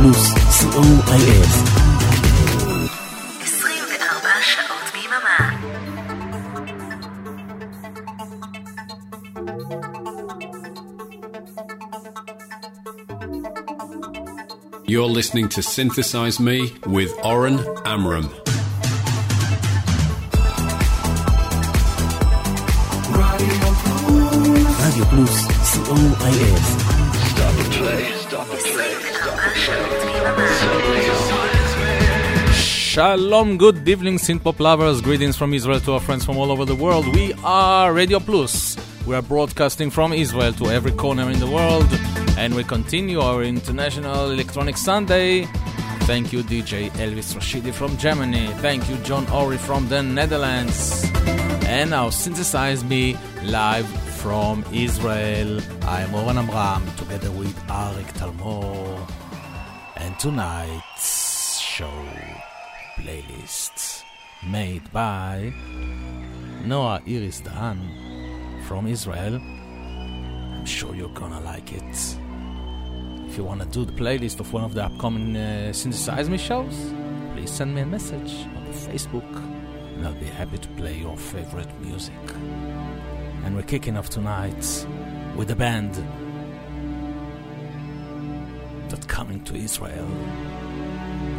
פלוס, co.il. 24 שעות ביממה. You're listening to Synthesize Me with Oren Amram. רדיו פלוס, co.il. 24 Shalom, good evening, Synthpop lovers. Greetings from Israel to our friends from all over the world. We are Radio Plus. We are broadcasting from Israel to every corner in the world, and we continue our International Electronic Sunday. Thank you, DJ Elvis Rashidi from Germany. Thank you, John Ori from the Netherlands. And now, Synthesize Me live from Israel. I'm Oren Amram together with Arik Talmor. And tonight's show playlist made by Noah Iris Dahan from Israel. I'm sure you're gonna like it. If you wanna do the playlist of one of the upcoming uh, Synthesize Me shows, please send me a message on Facebook and I'll be happy to play your favorite music. And we're kicking off tonight with a band that's coming to Israel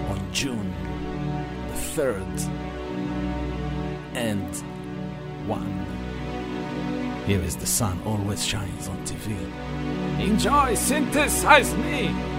on June the 3rd And One. Here is the sun always shines on TV. Enjoy, synthesize me!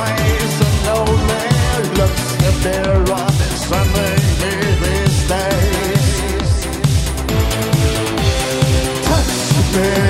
Craze and lonely looks these days. Touch me.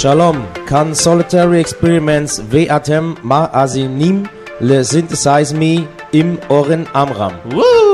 Shalom can solitary experiments we atem ma asinim le synthesize me im oren amram. Woo!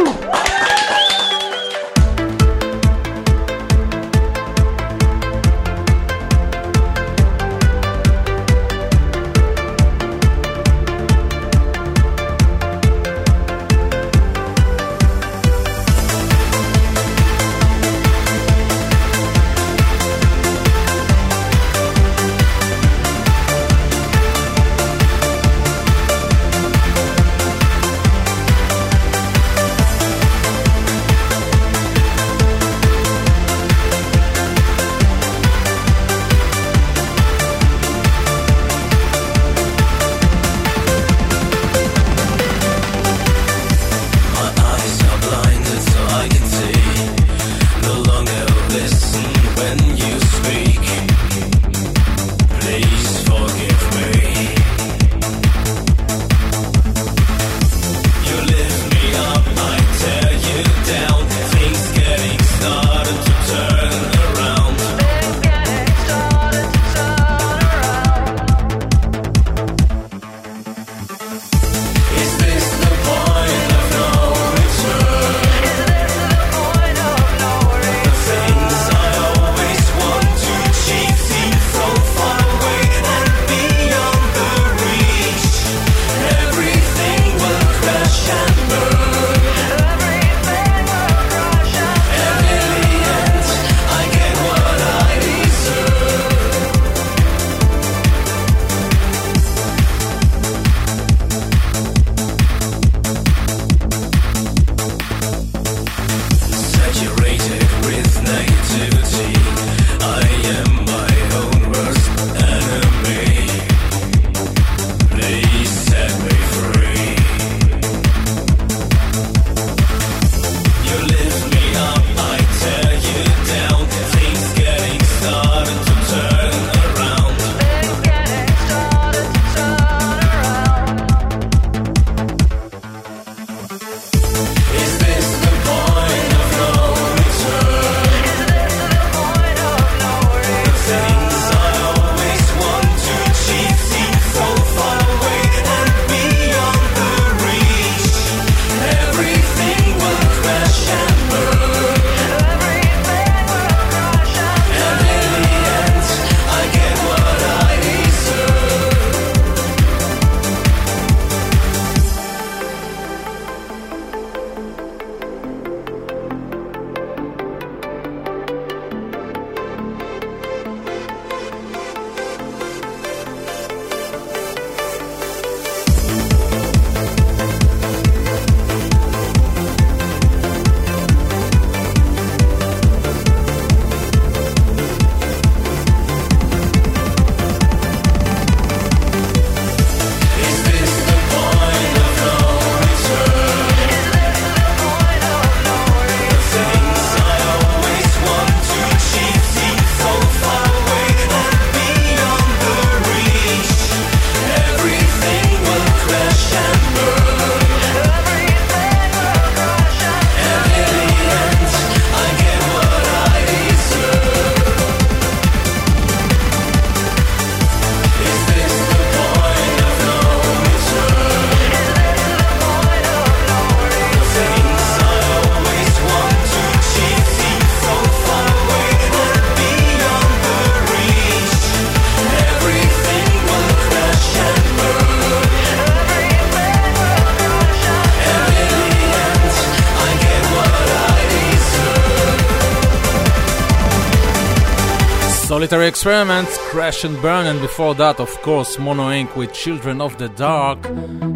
Experiments, Crash and Burn, and before that, of course, Mono Inc. with Children of the Dark.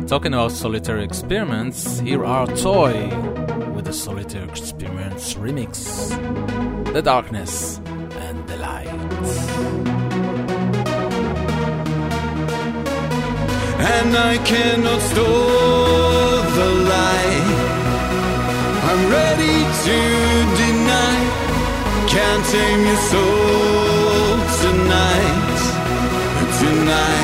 Talking about Solitary Experiments, here are T.O.Y. with the Solitary Experiments remix The Darkness and the Light. and I cannot store the light. I'm ready to deny. Can't tame your soul tonight.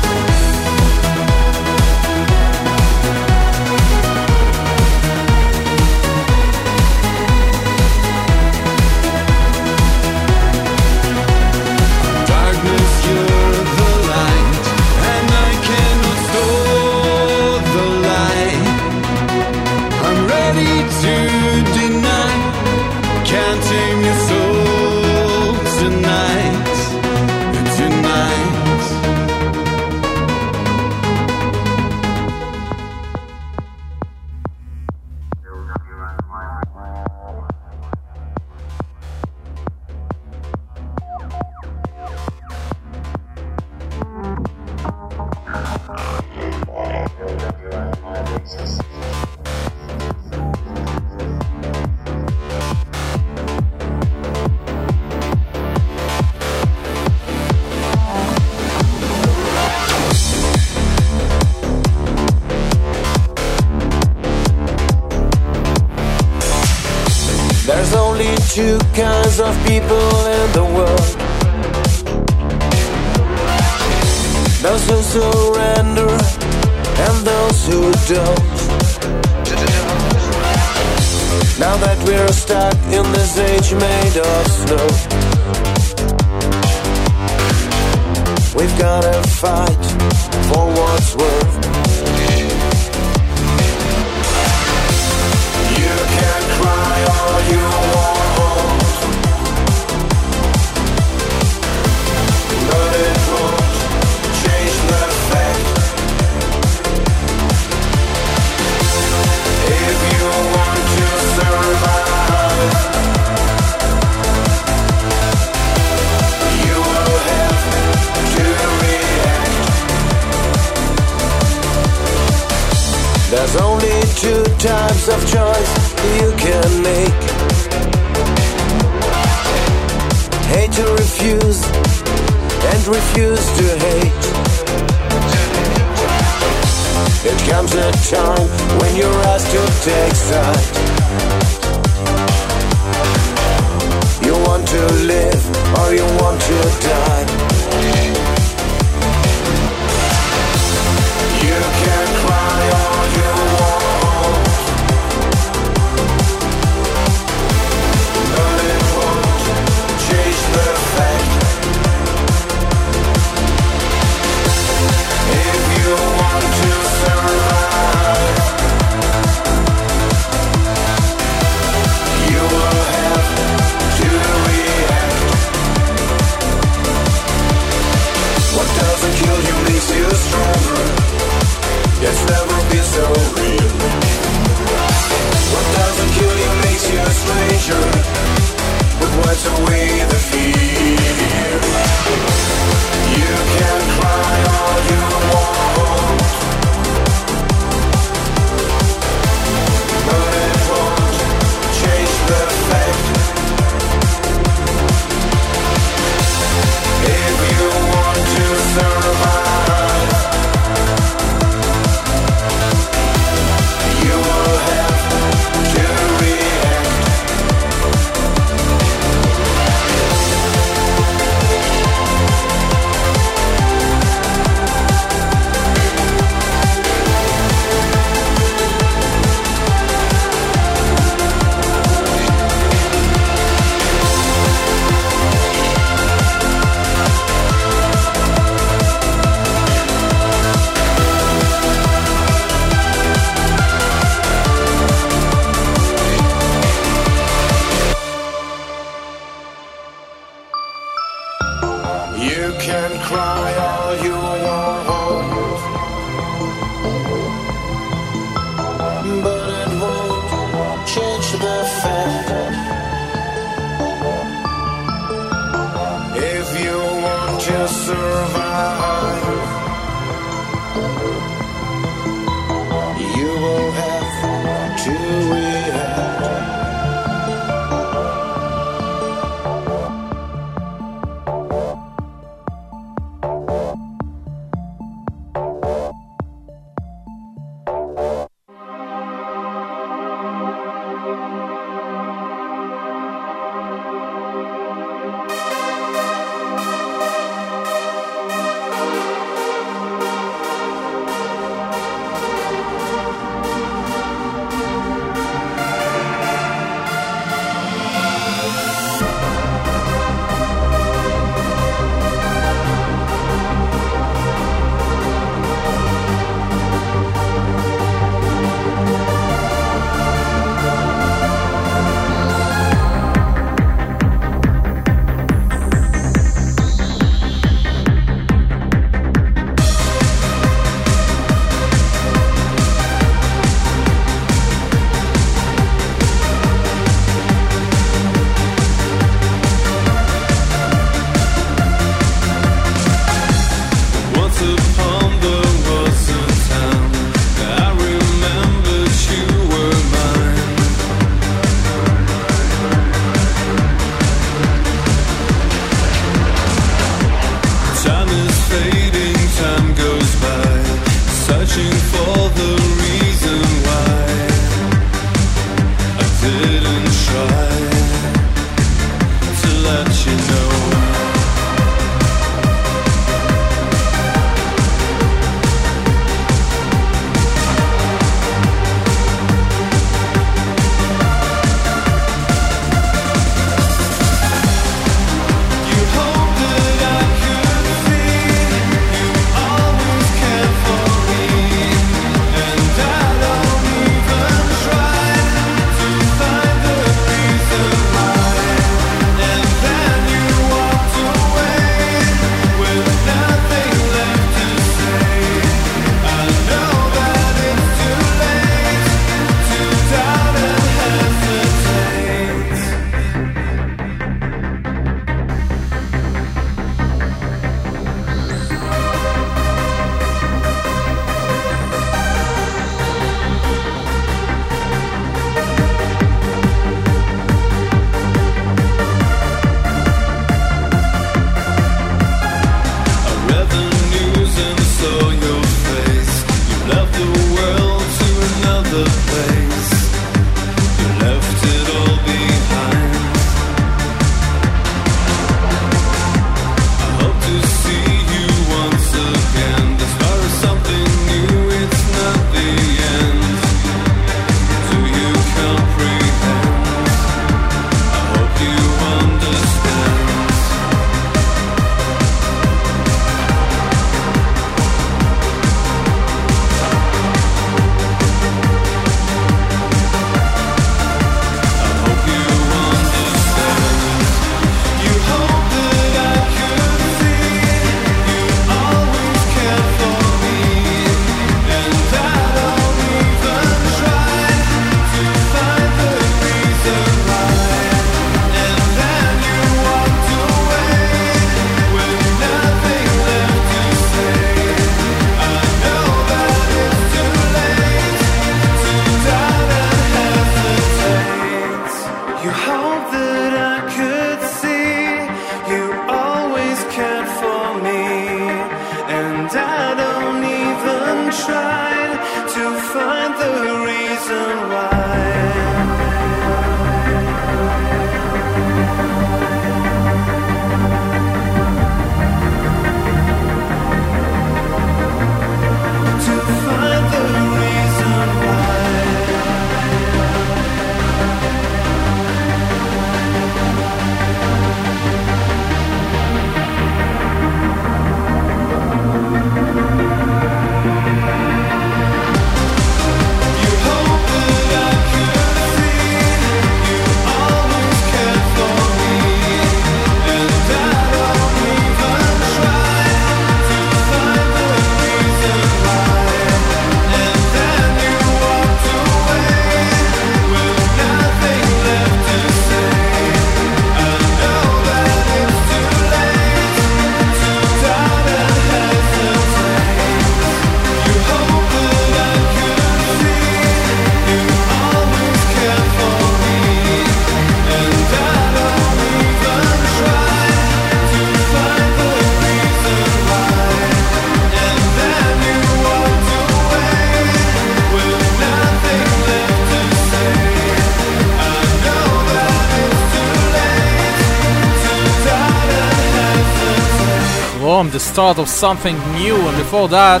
start of something new, and before that,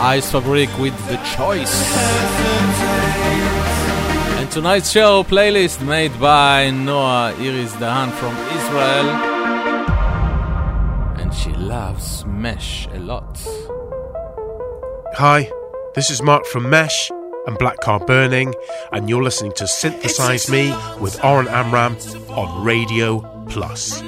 Eisfabrik with The Choice. And tonight's show playlist made by Noah Iris Dahan from Israel. And she loves Mesh a lot. Hi, this is Mark from Mesh and Black Car Burning, and you're listening to Synthesize Me with Oren Amram on Radio Plus.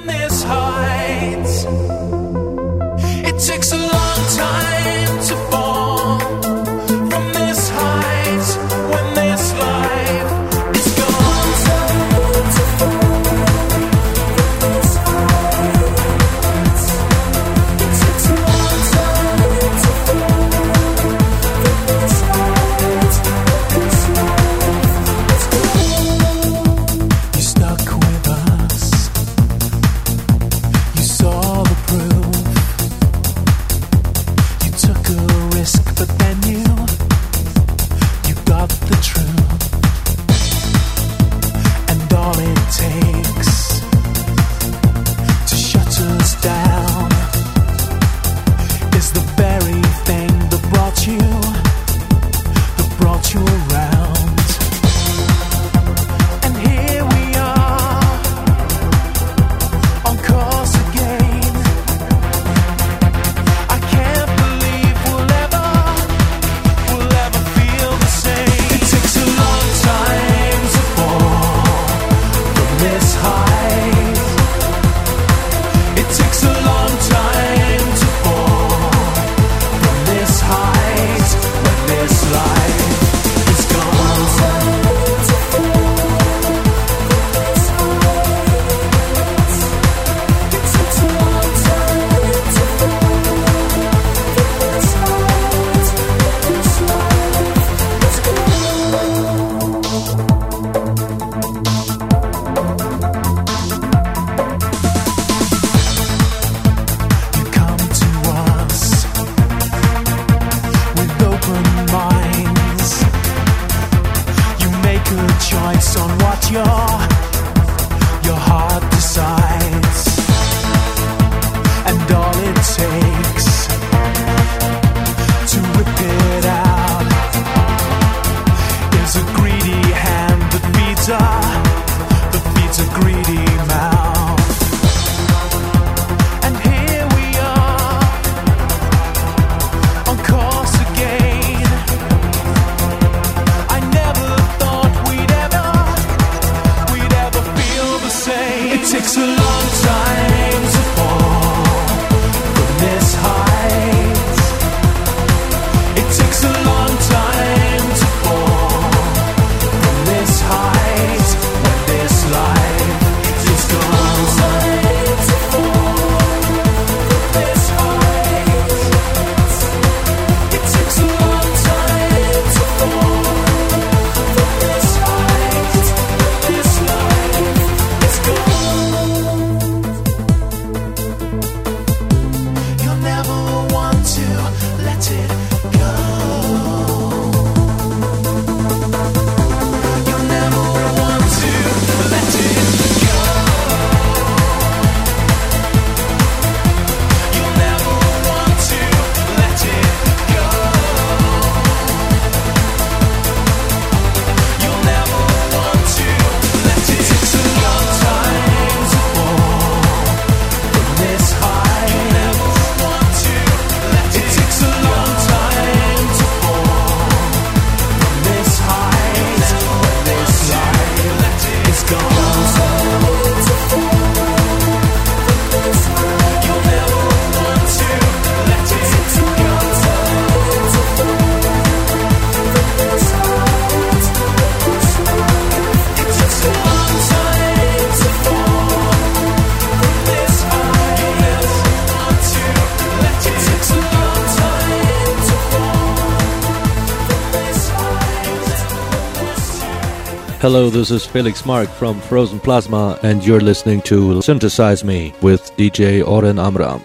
Hello, this is Felix Marc from Frozen Plasma, and you're listening to Synthesize Me with DJ Oren Amram.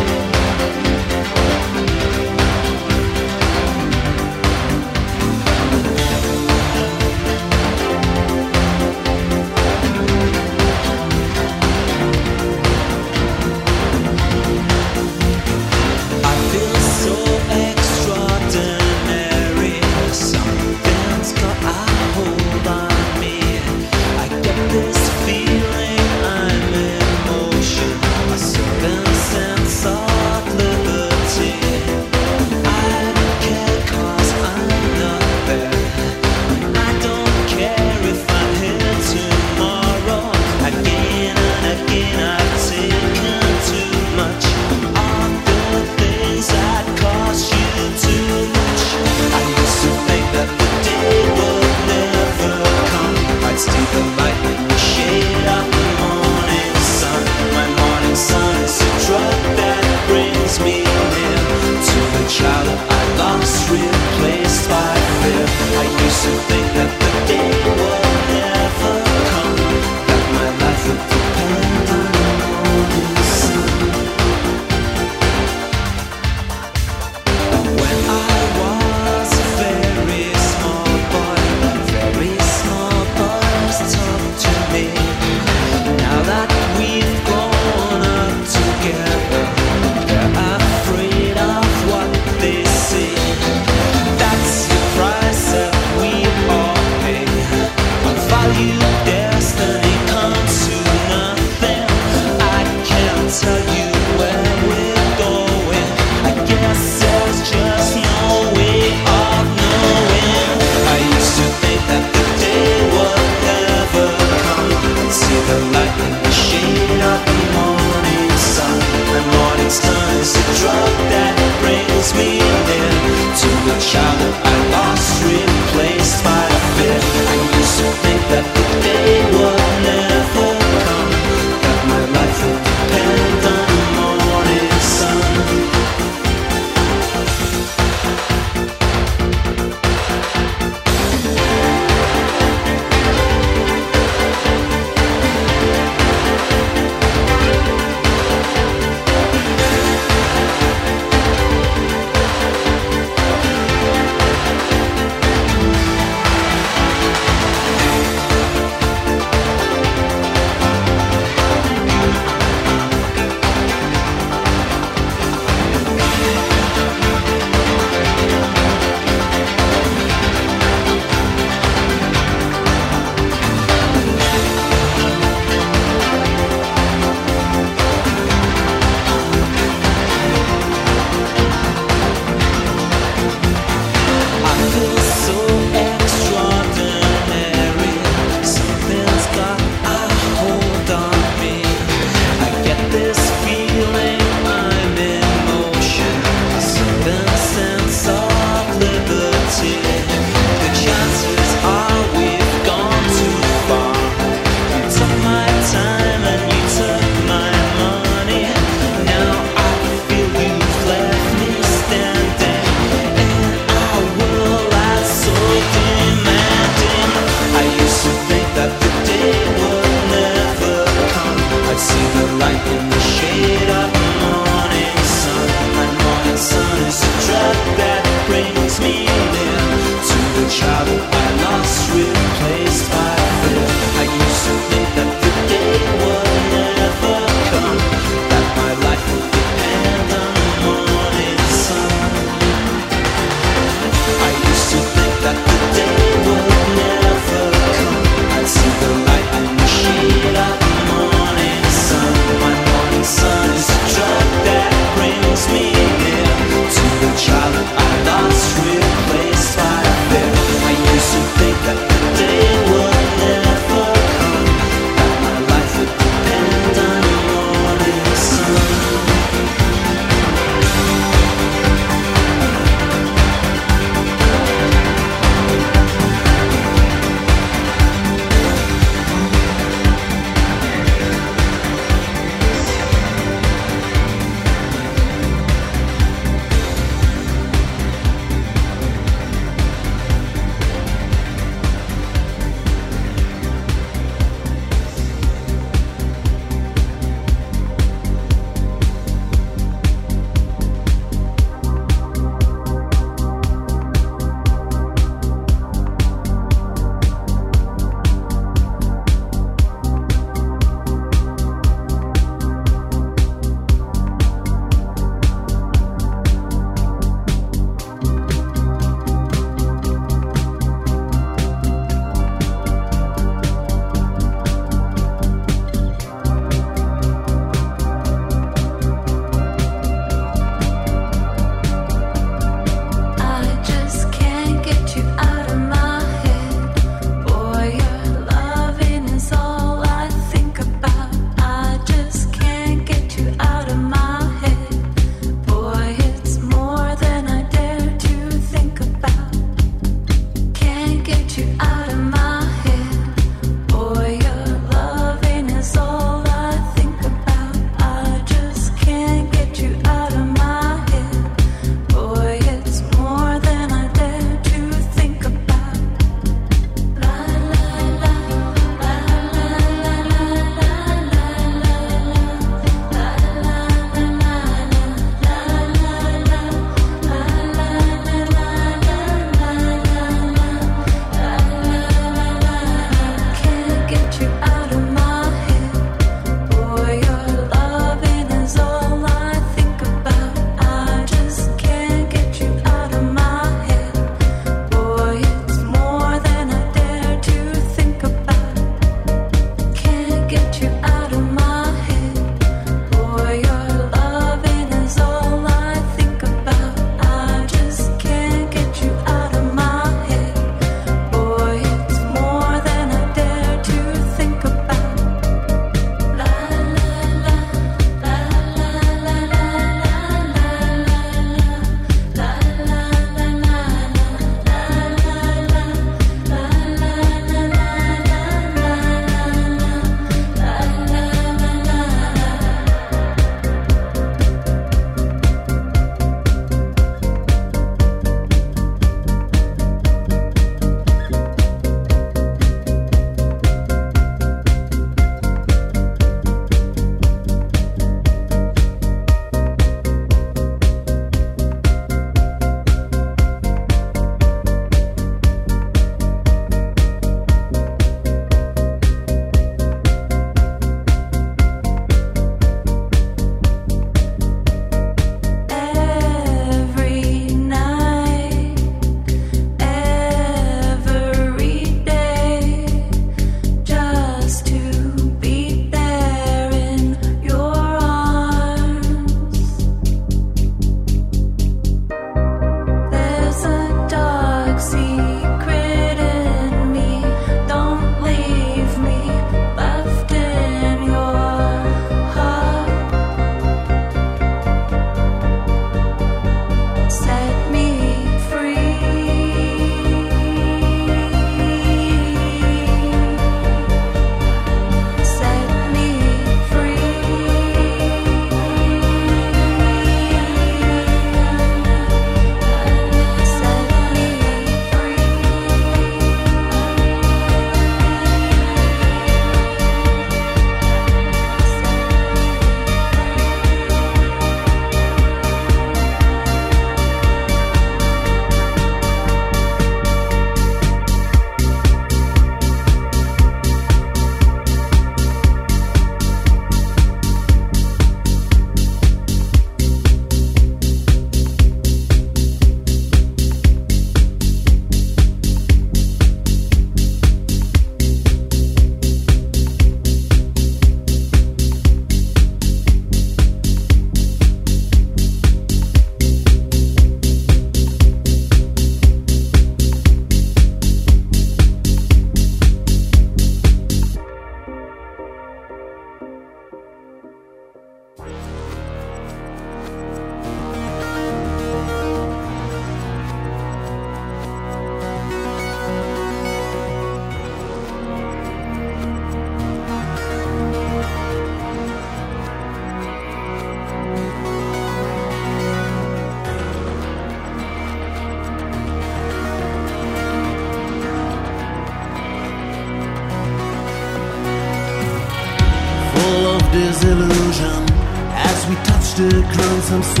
Some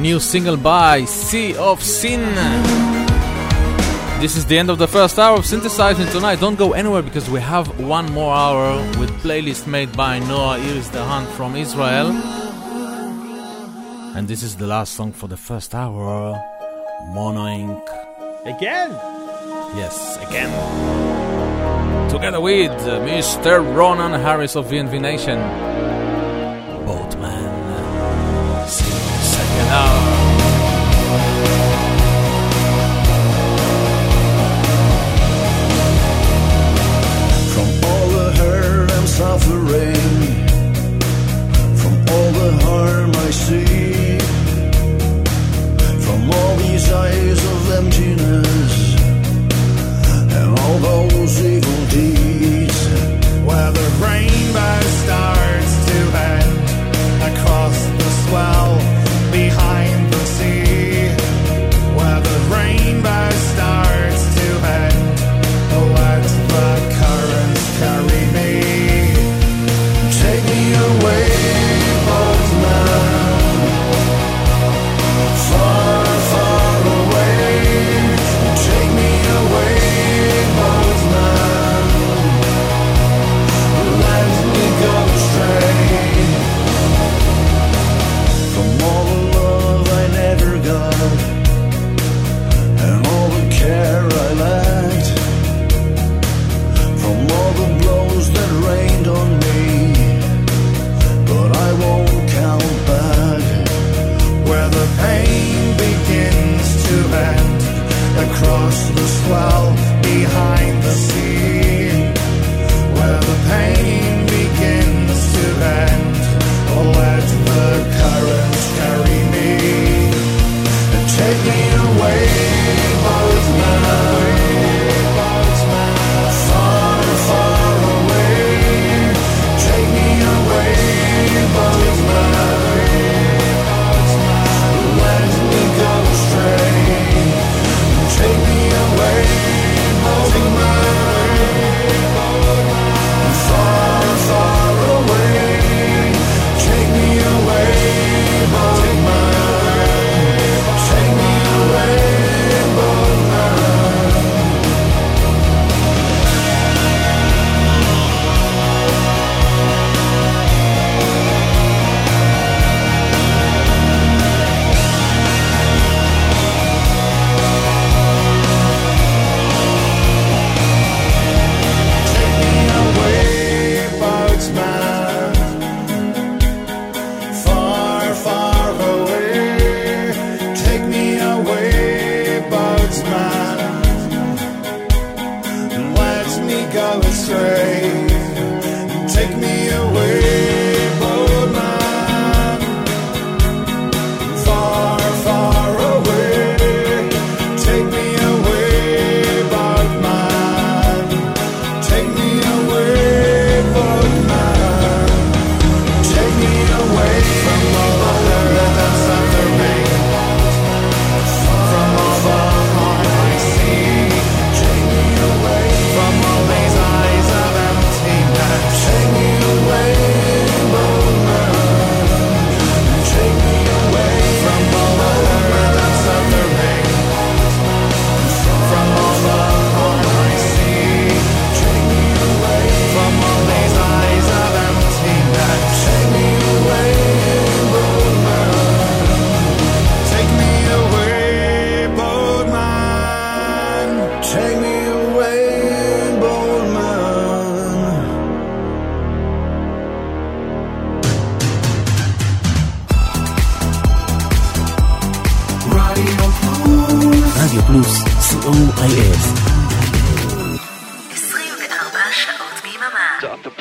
new single by Sea of Sin. This is the end of the first hour of synthesizing tonight. Don't go anywhere because we have one more hour with playlist made by Noah Iris Dahan from Israel. And this is the last song for the first hour. Mono Inc. Again? Yes, again. Together with uh, Mr. Ronan Harris of VNV Nation.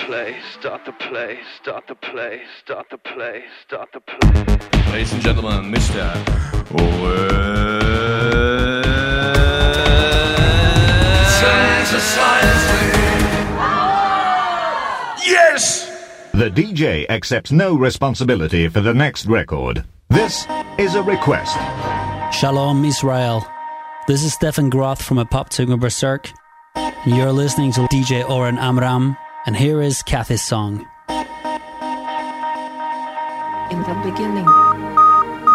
Play, start the play, start the play, start the play, start the play. Ladies and gentlemen, Mr. Yes! The DJ accepts no responsibility for the next record. This is a request. Shalom Israel. This is Stefan Groth from Apoptygma Berzerk. You're listening to DJ Oren Amram, and here is Kathy's song. In the beginning,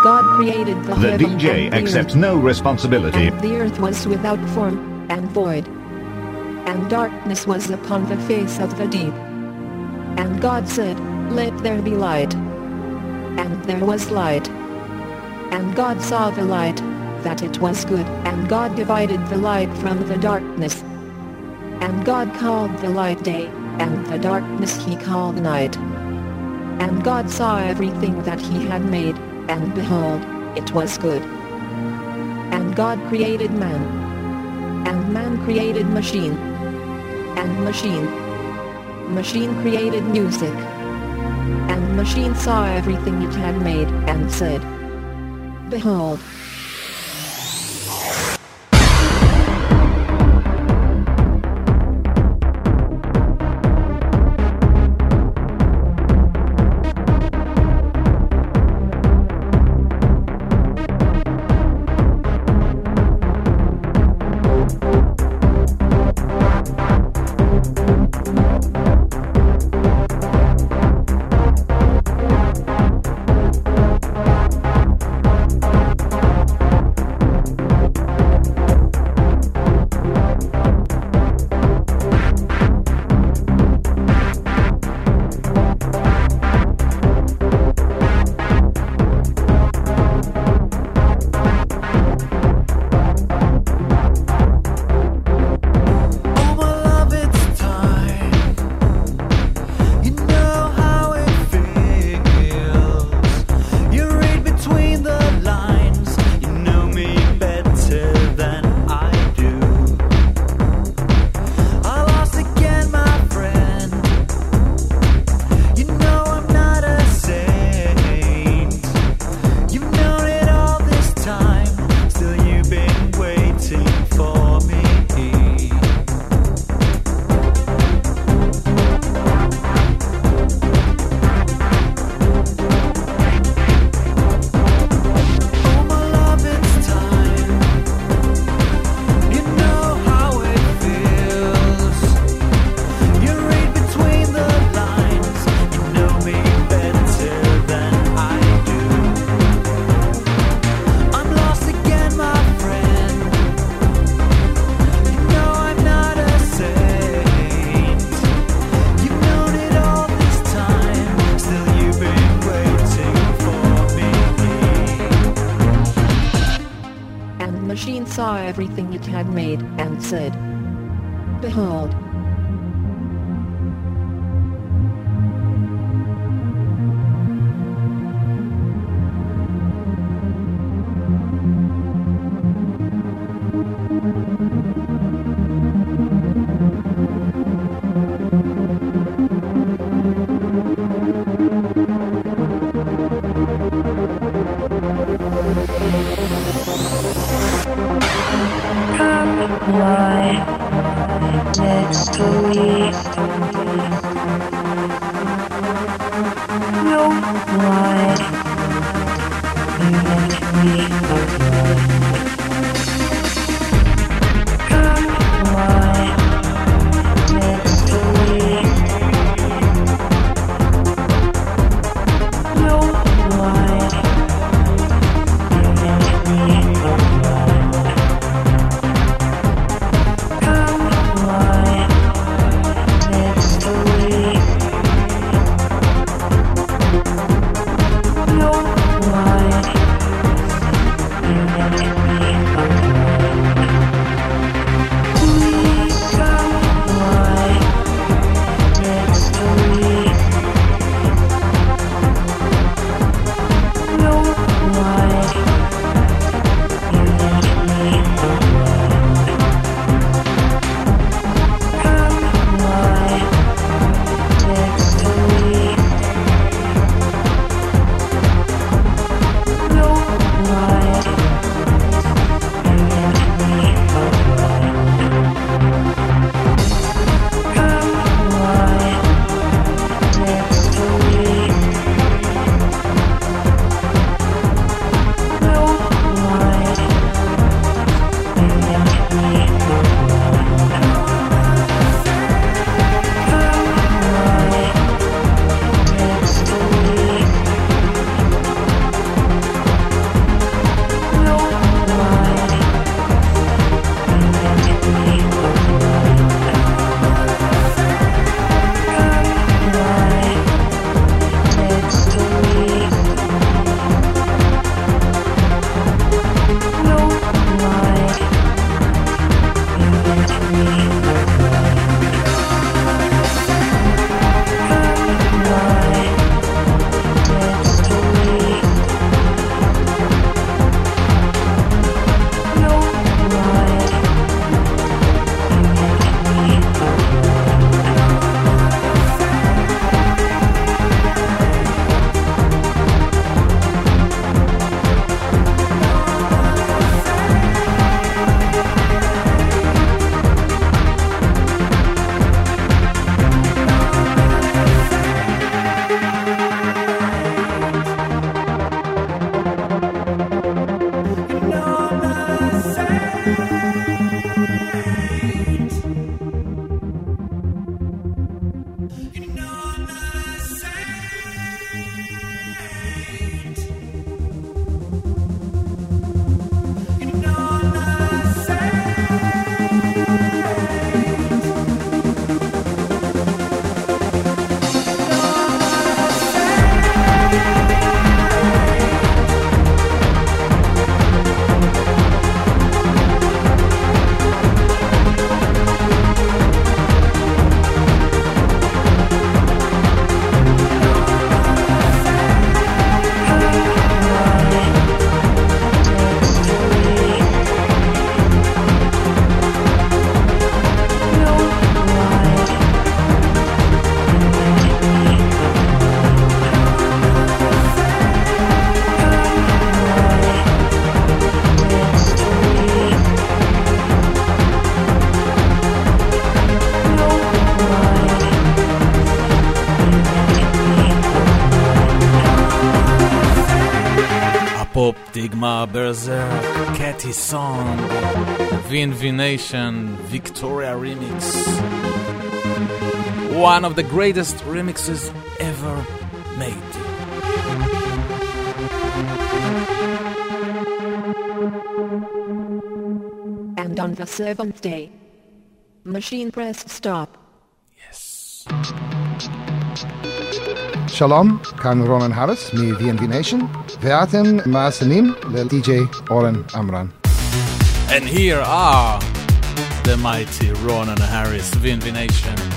God created the, The heaven DJ and the accepts earth. no responsibility. And the earth was without form and void. And darkness was upon the face of the deep. And God said, Let there be light. And there was light. And God saw the light, that it was good, and God divided the light from the darkness. And God called the light day, and the darkness he called night. And God saw everything that he had made, and behold, it was good. And God created man. And man created machine. And machine. Machine created music. And machine saw everything it had made, and said, Behold, everything it had made, and said, היפ-הופ, דיגמה Song, קטי סונג, VNV Nation, Victoria Remix. One of the greatest remixes ever made. And on the seventh day, machine press stop. Yes. Shalom, Khan Ronan Harris, me VNV Nation, ואתם מאזינים the DJ אורן Amram. And here are the mighty Ronan Harris, VNV Nation.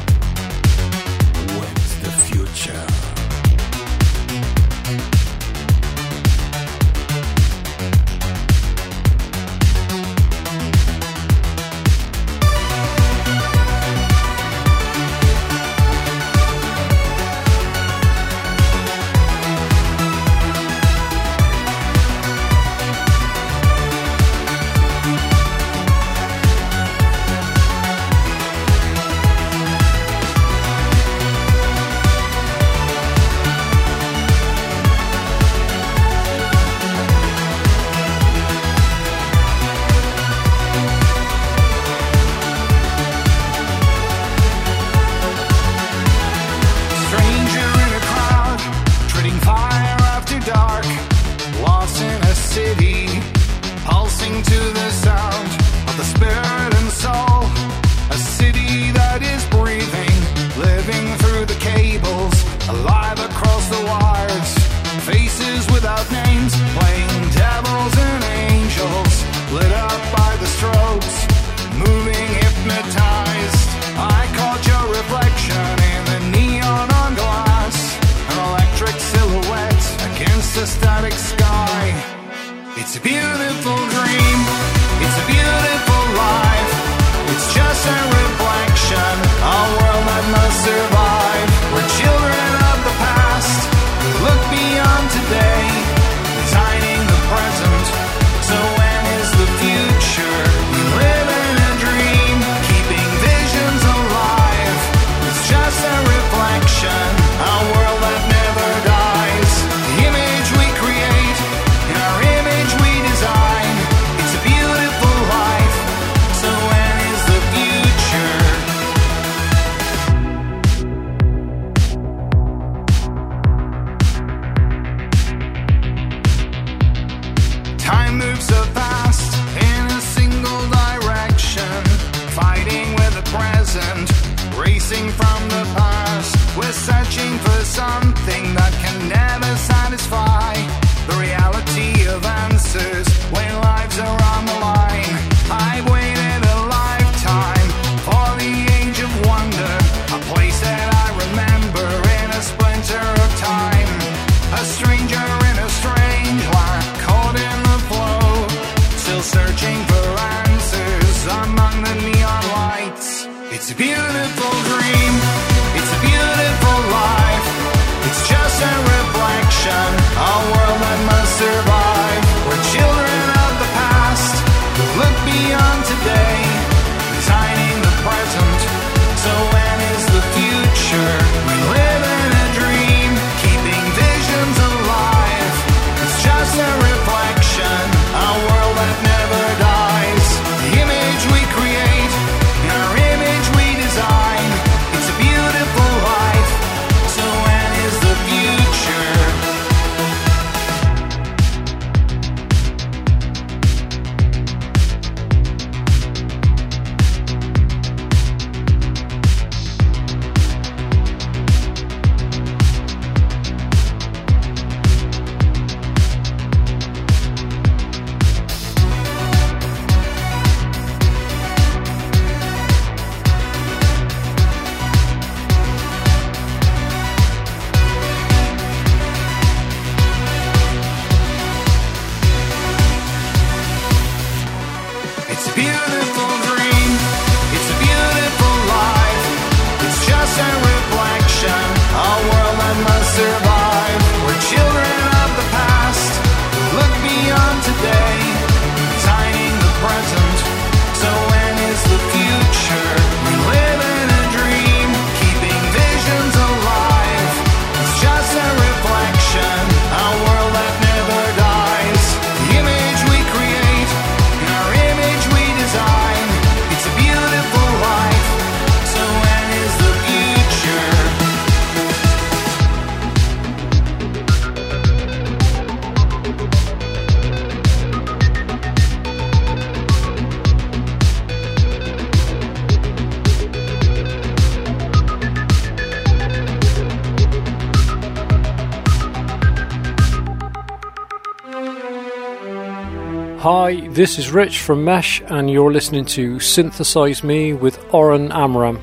This is Rich from Mesh, and you're listening to Synthesize Me with Oren Amram.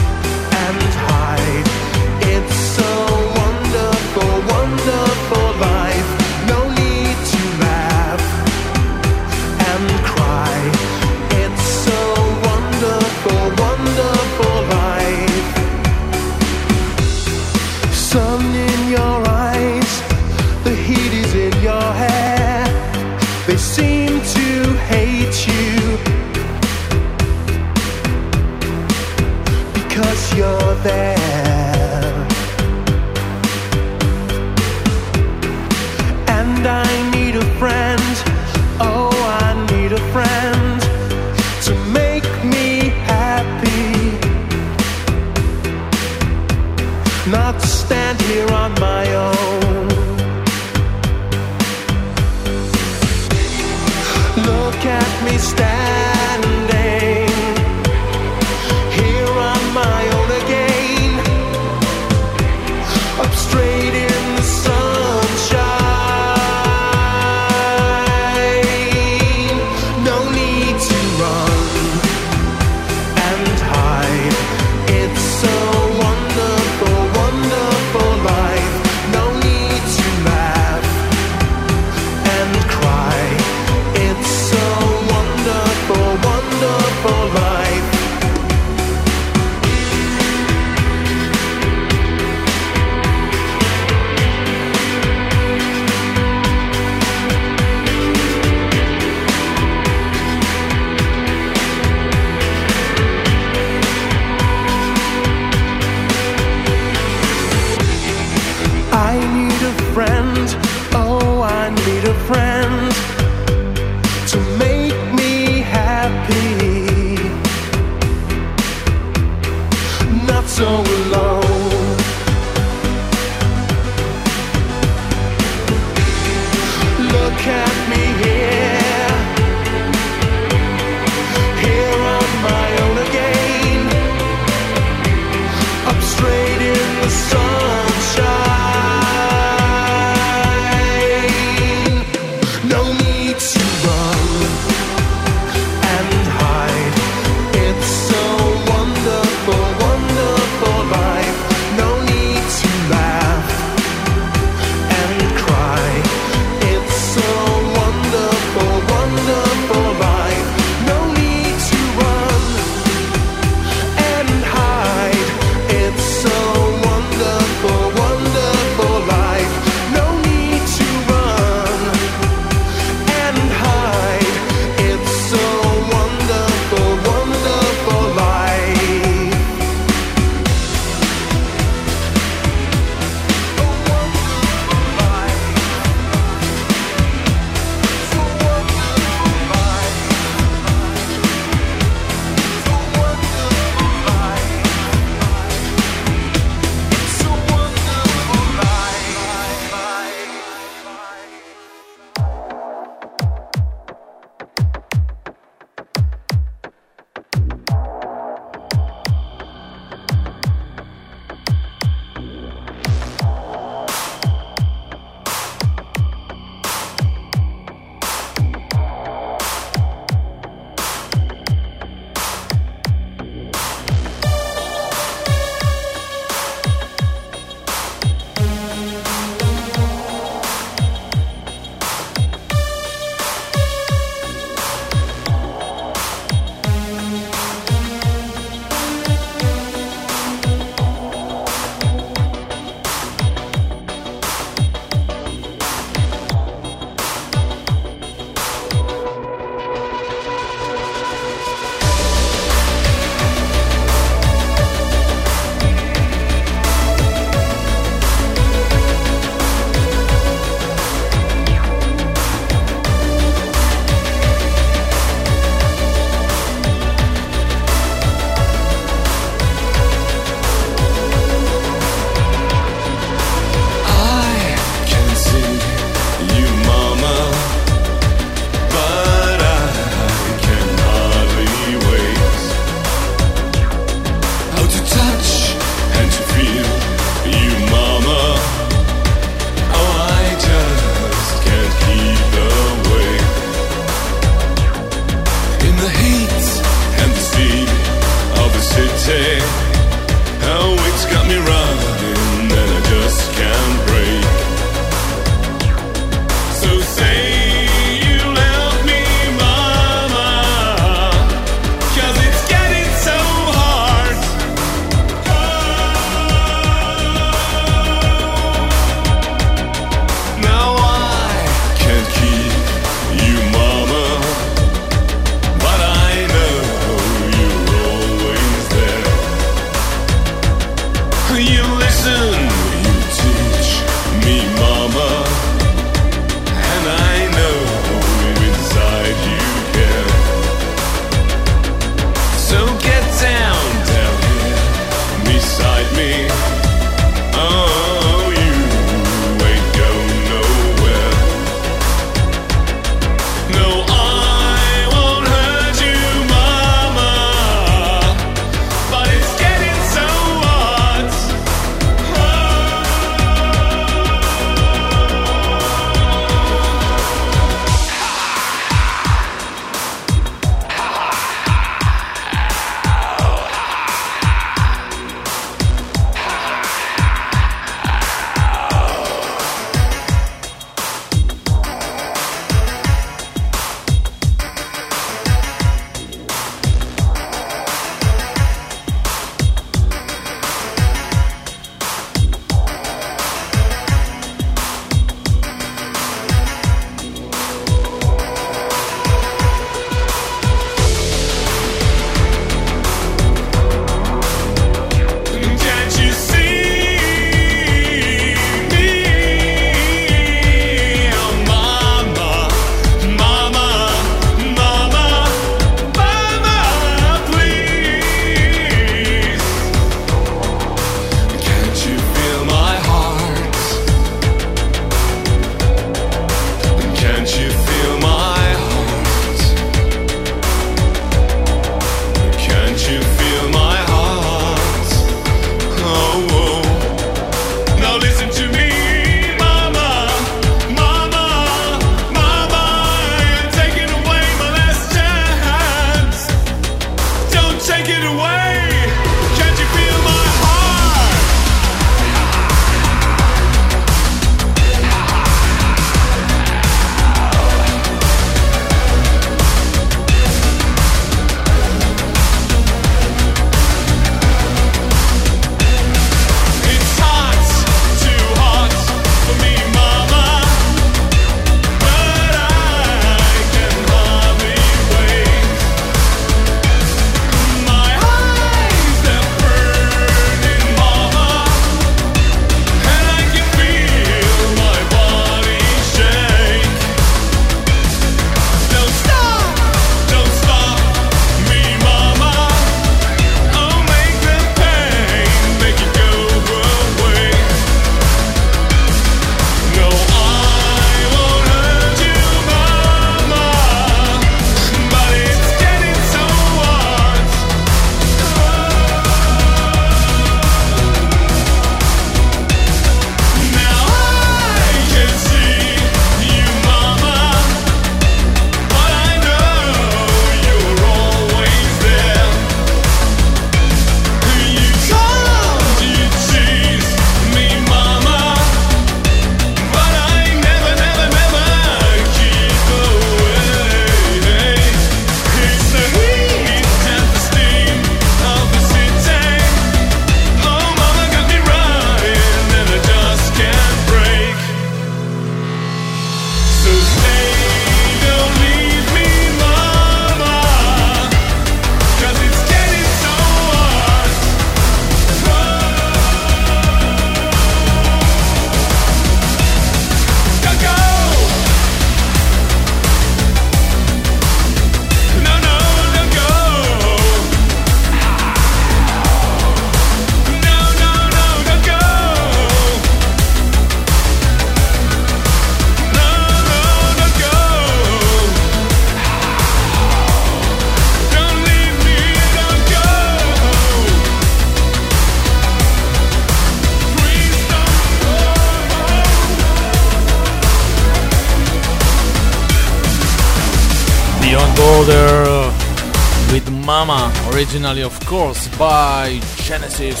originally, of course, by Genesis.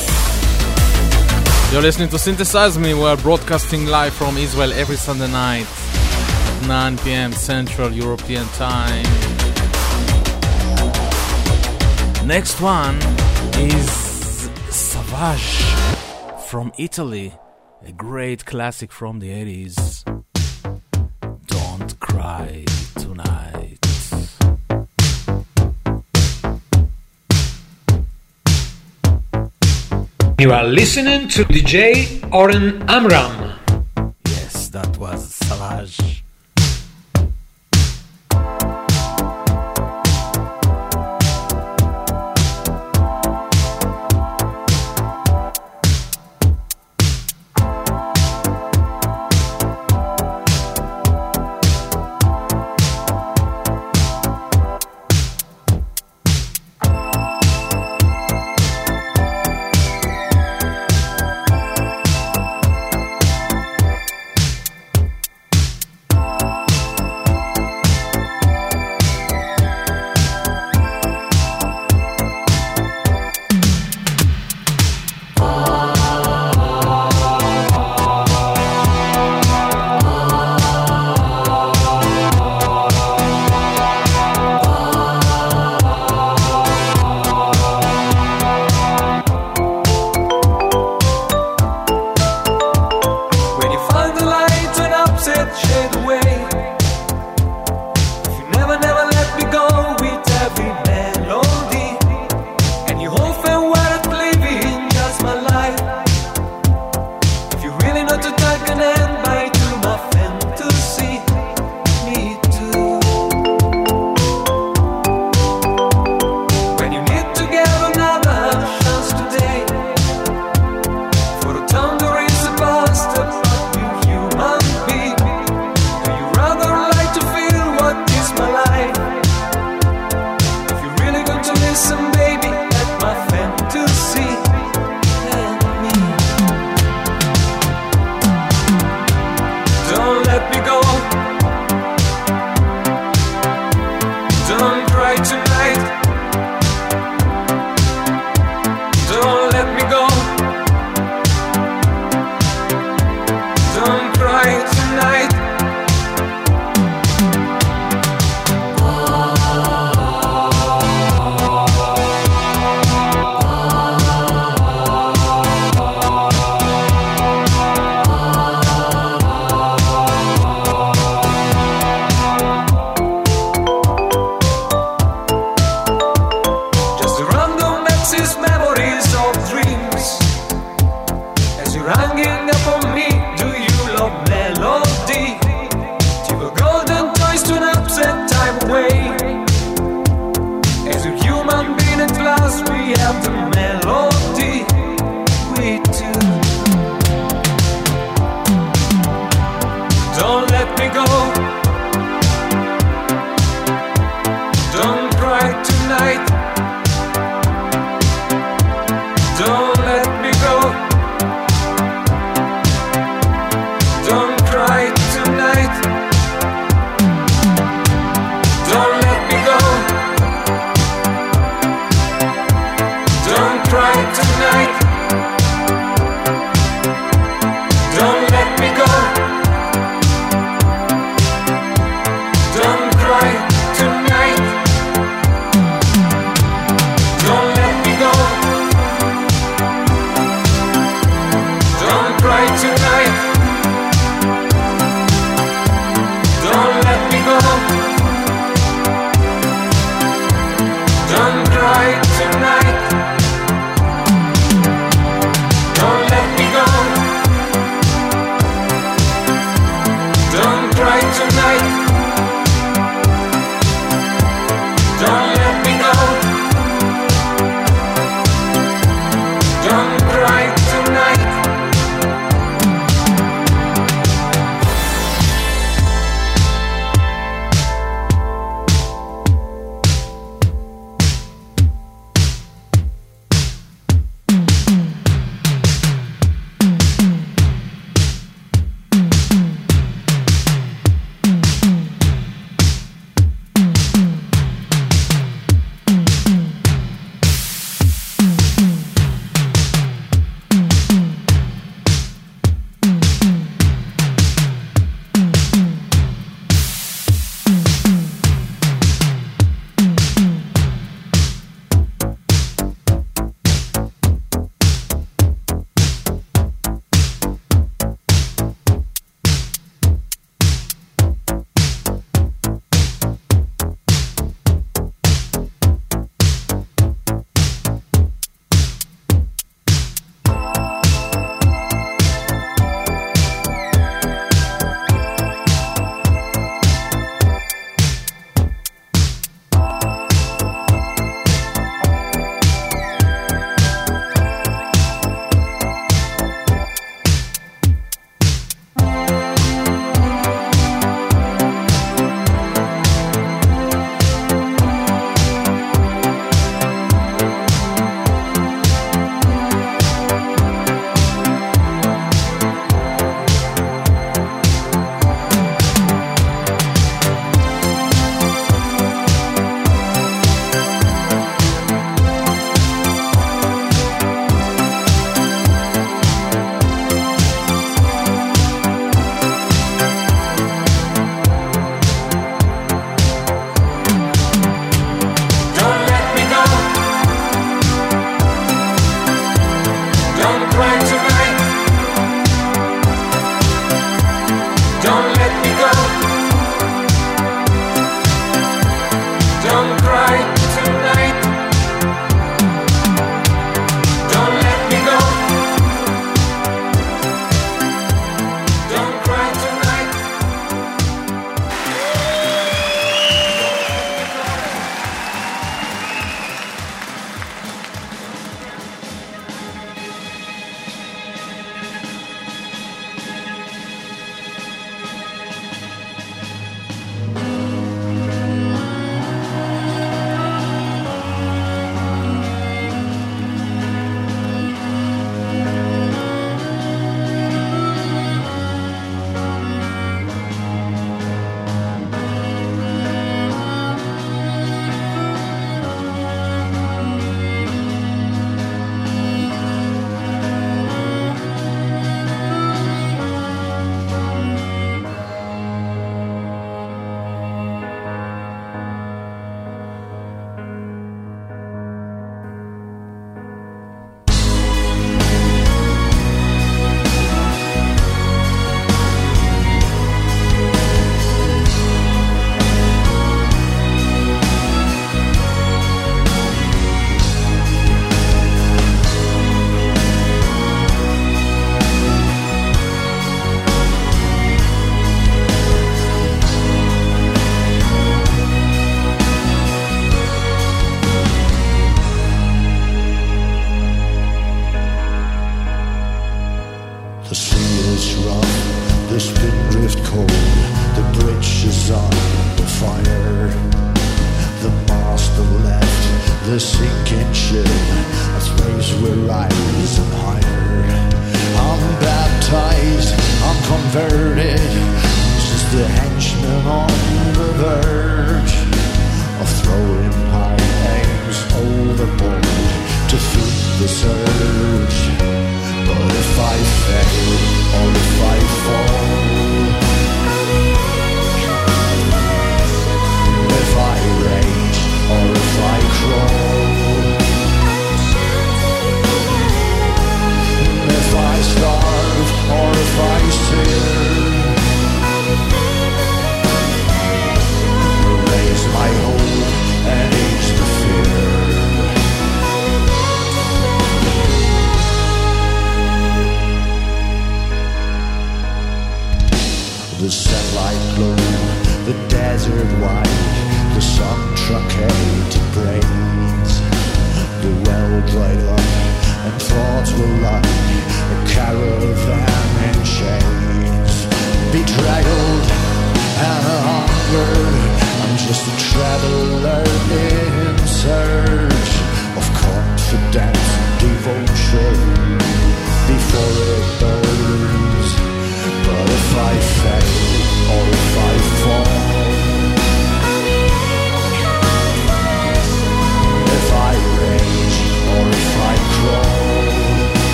You're listening to Synthesize Me, we're broadcasting live from Israel every Sunday night, 9 pm Central European Time. Next one is Savage from Italy, a great classic from the 80s. You are listening to DJ Oren Amram.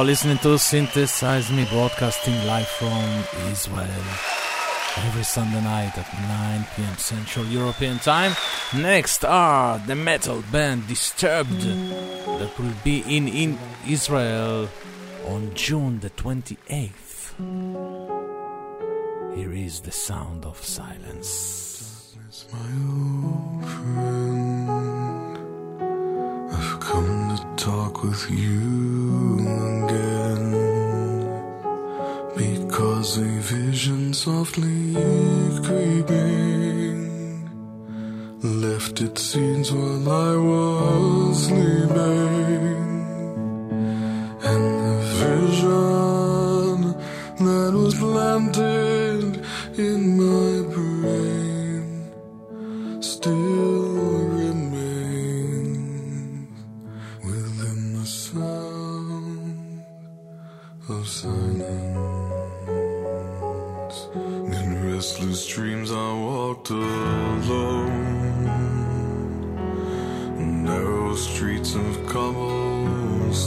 are listening to Synthesize Me broadcasting live from Israel every Sunday night at 9 pm Central European Time. Next are the metal band Disturbed that will be in, in Israel on June the 28th. Here is the sound of silence. of silence. In restless dreams, I walked alone. Narrow streets of cobblestone.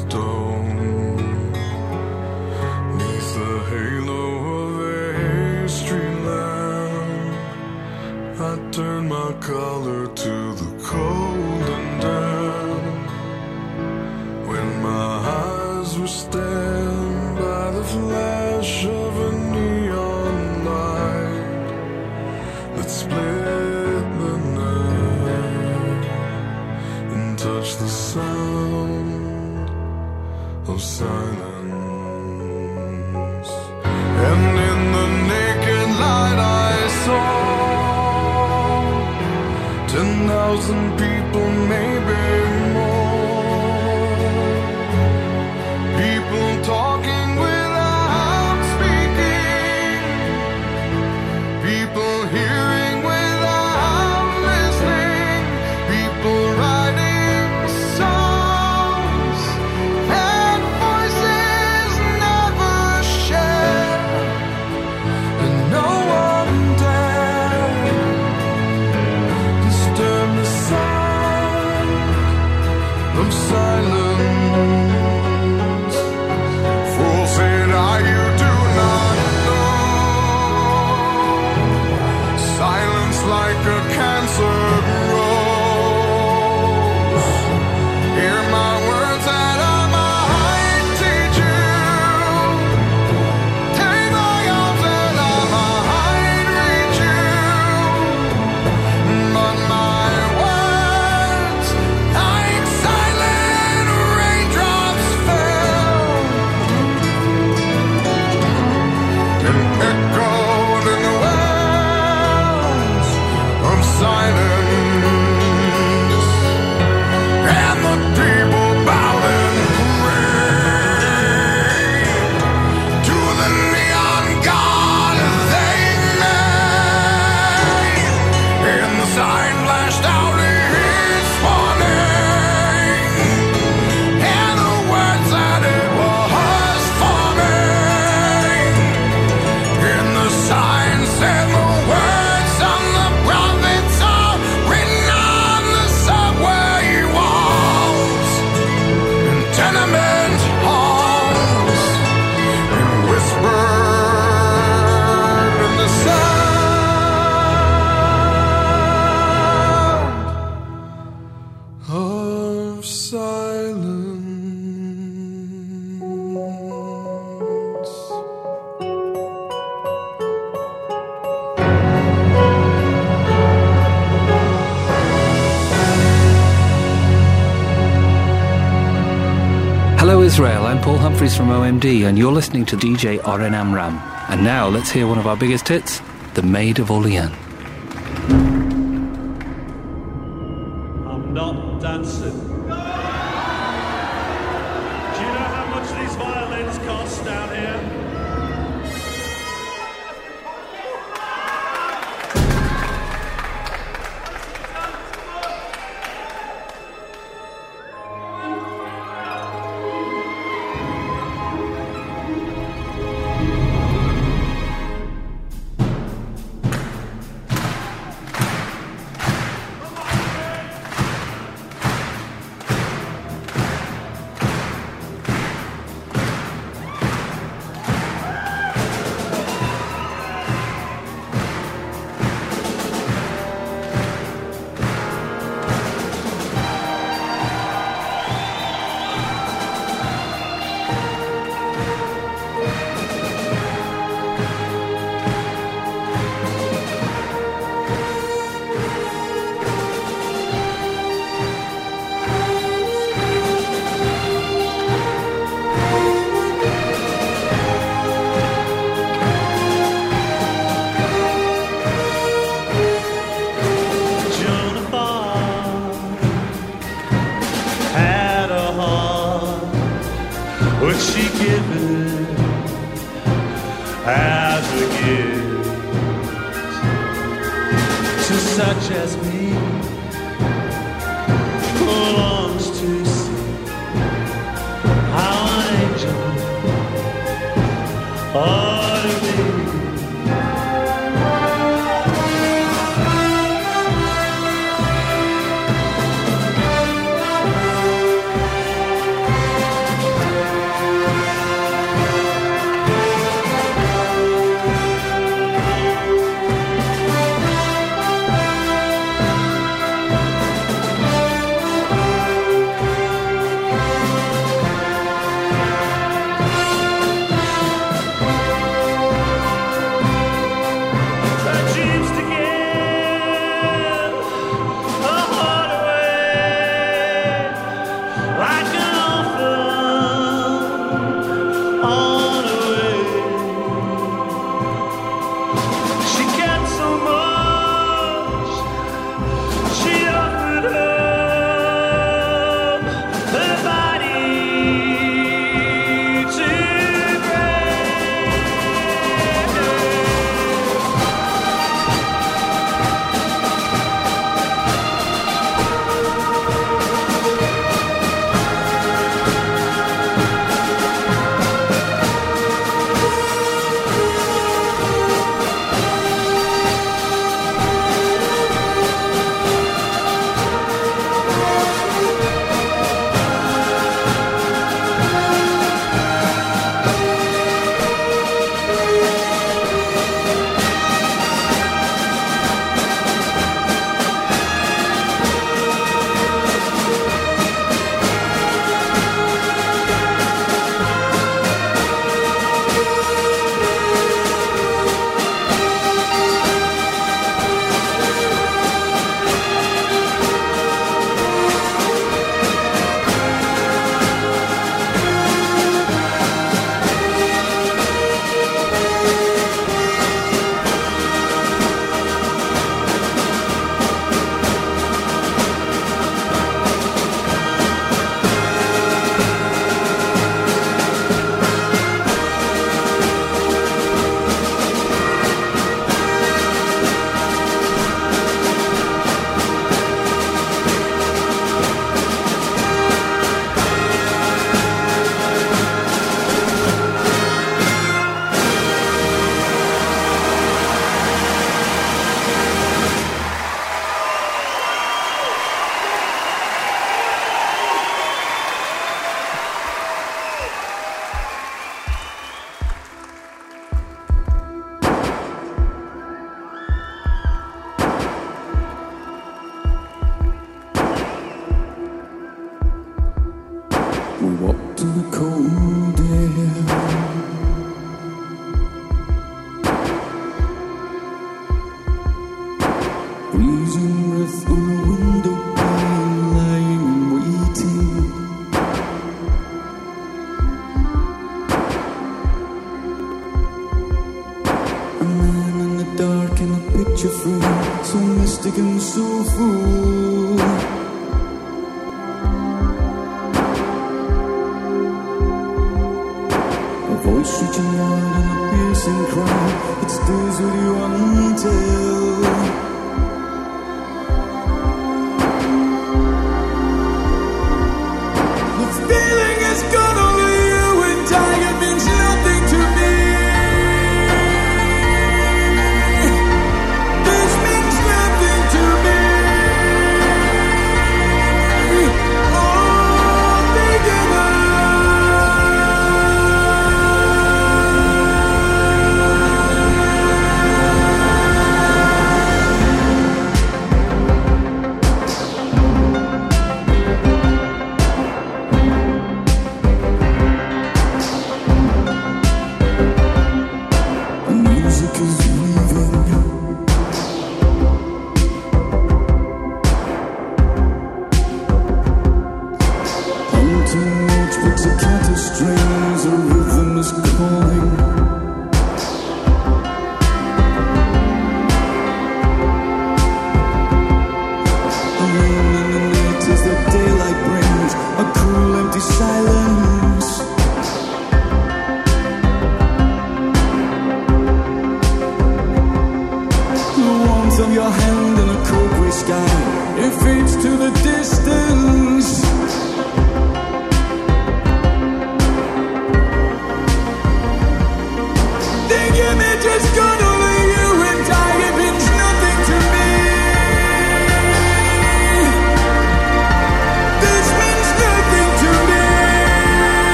And you're listening to DJ Oren Amram. And now let's hear one of our biggest hits, The Maid of Orleans.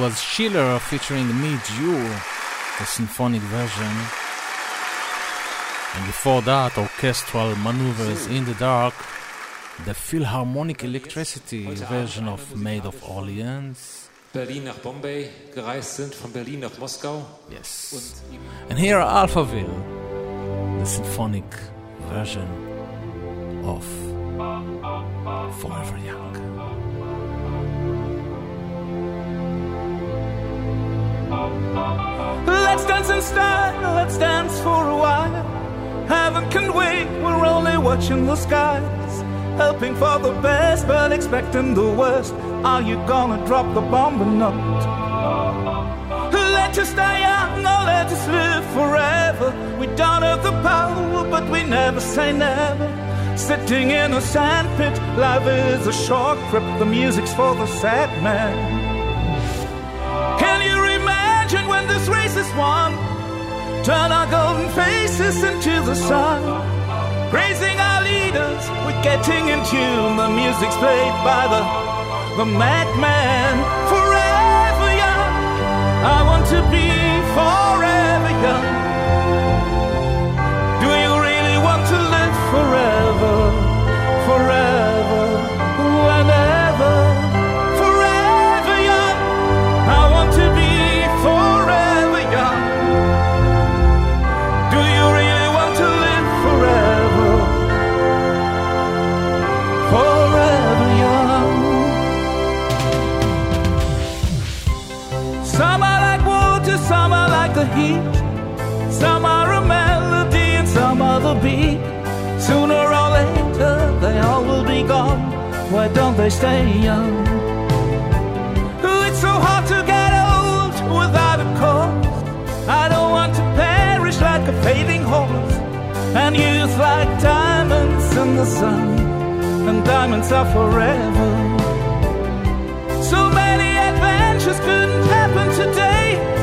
Was Schiller featuring Me Jew, the symphonic version. And before that, orchestral maneuvers in the dark, the Philharmonic Electricity version of Maid of Orleans. Berlin nach Bombay gereist sind, von Berlin nach Moskau. Yes. And here are Alphaville, the symphonic version of Forever Young. Let's dance in style, let's dance for a while. Heaven can wait, we're only watching the skies. Hoping for the best, but expecting the worst. Are you gonna drop the bomb or not? Let us die young or let us live forever. We don't have the power, but we never say never. Sitting in a sandpit, life is a short trip. The music's for the sad man. this race is won. Turn our golden faces into the sun. Praising our leaders, we're getting in tune. The music's played by the, the madman. Forever young, I want to be forever. heat. Some are a melody and some are the beat. Sooner or later, they all will be gone. Why don't they stay young? It's so hard to get old without a cause. I don't want to perish like a fading horse. And youth like diamonds in the sun. And diamonds are forever. So many adventures couldn't happen today.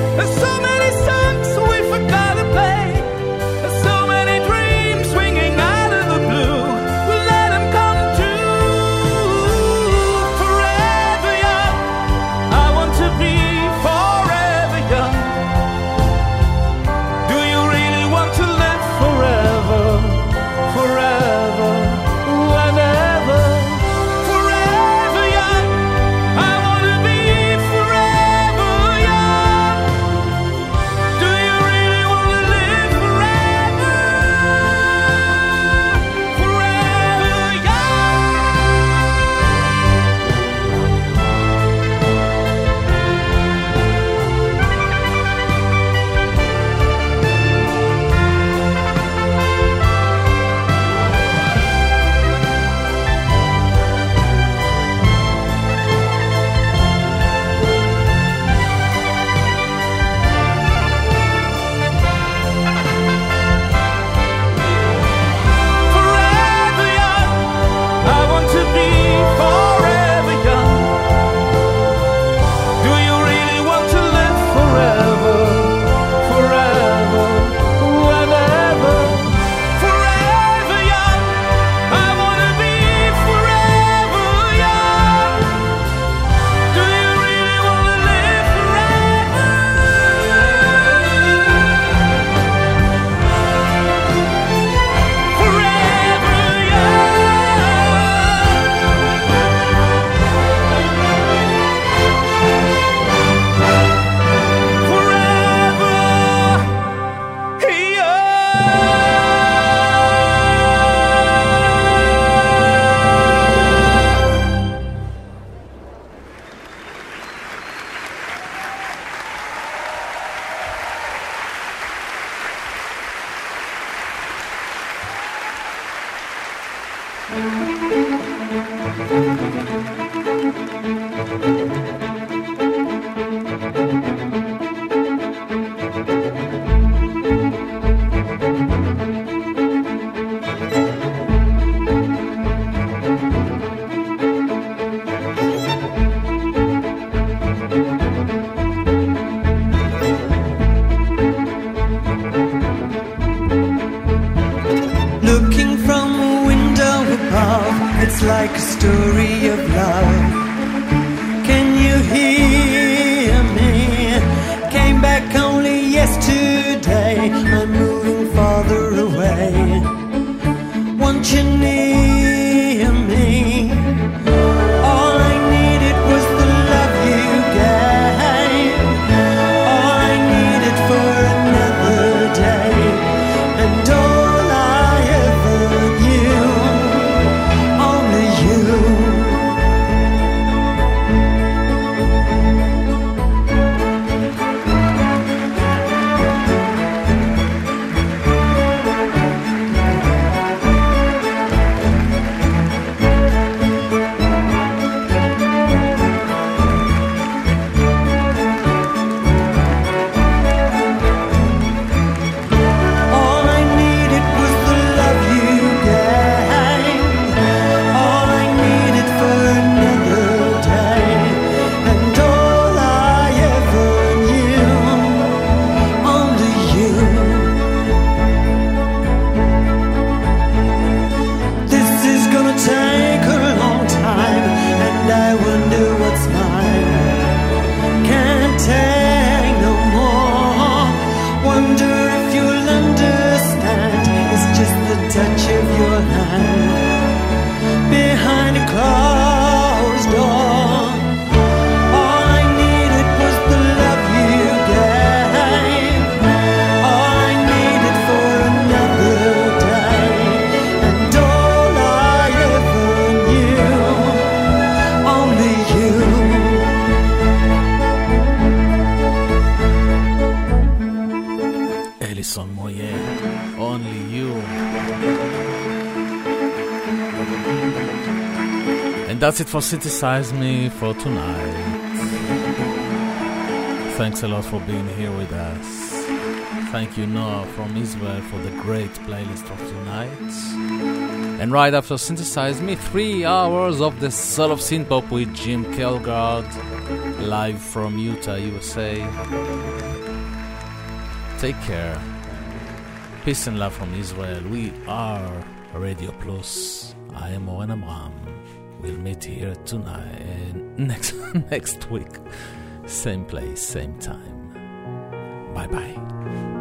That's it for Synthesize Me for tonight. Thanks a lot for being here with us. Thank you, Noah from Israel, for the great playlist of tonight. And right after Synthesize Me, three hours of the soul of synthpop with Jim Kelgard, live from Utah, USA. Take care. Peace and love from Israel. We are Radio Plus. I am Oren Amram. We'll meet here tonight, next next week, same place, same time. Bye bye.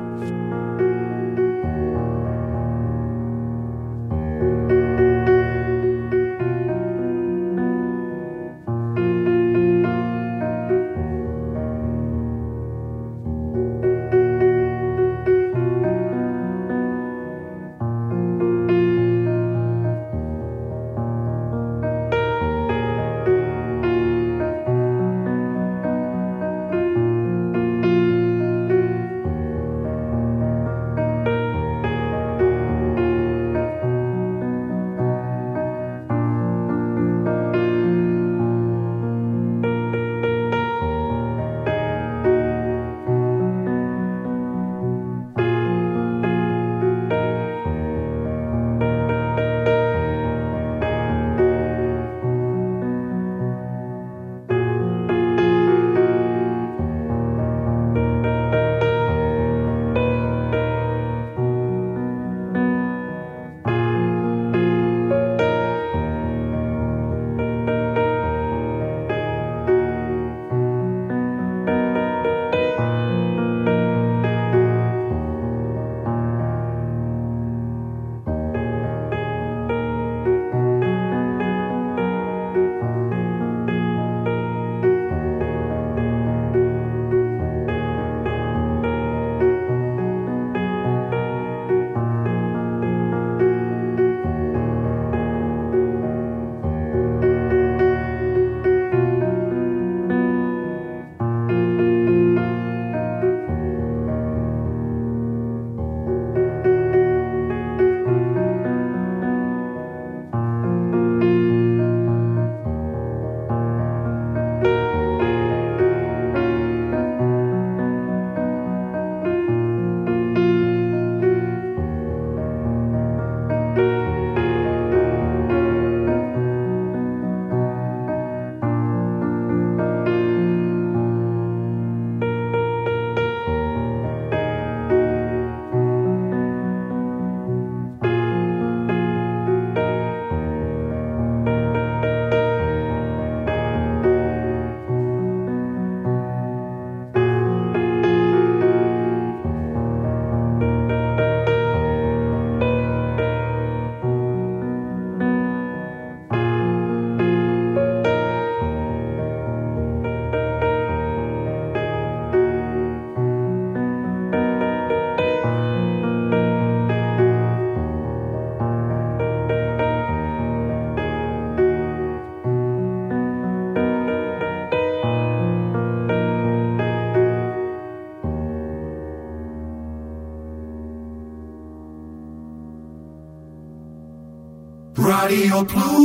Radio Plus.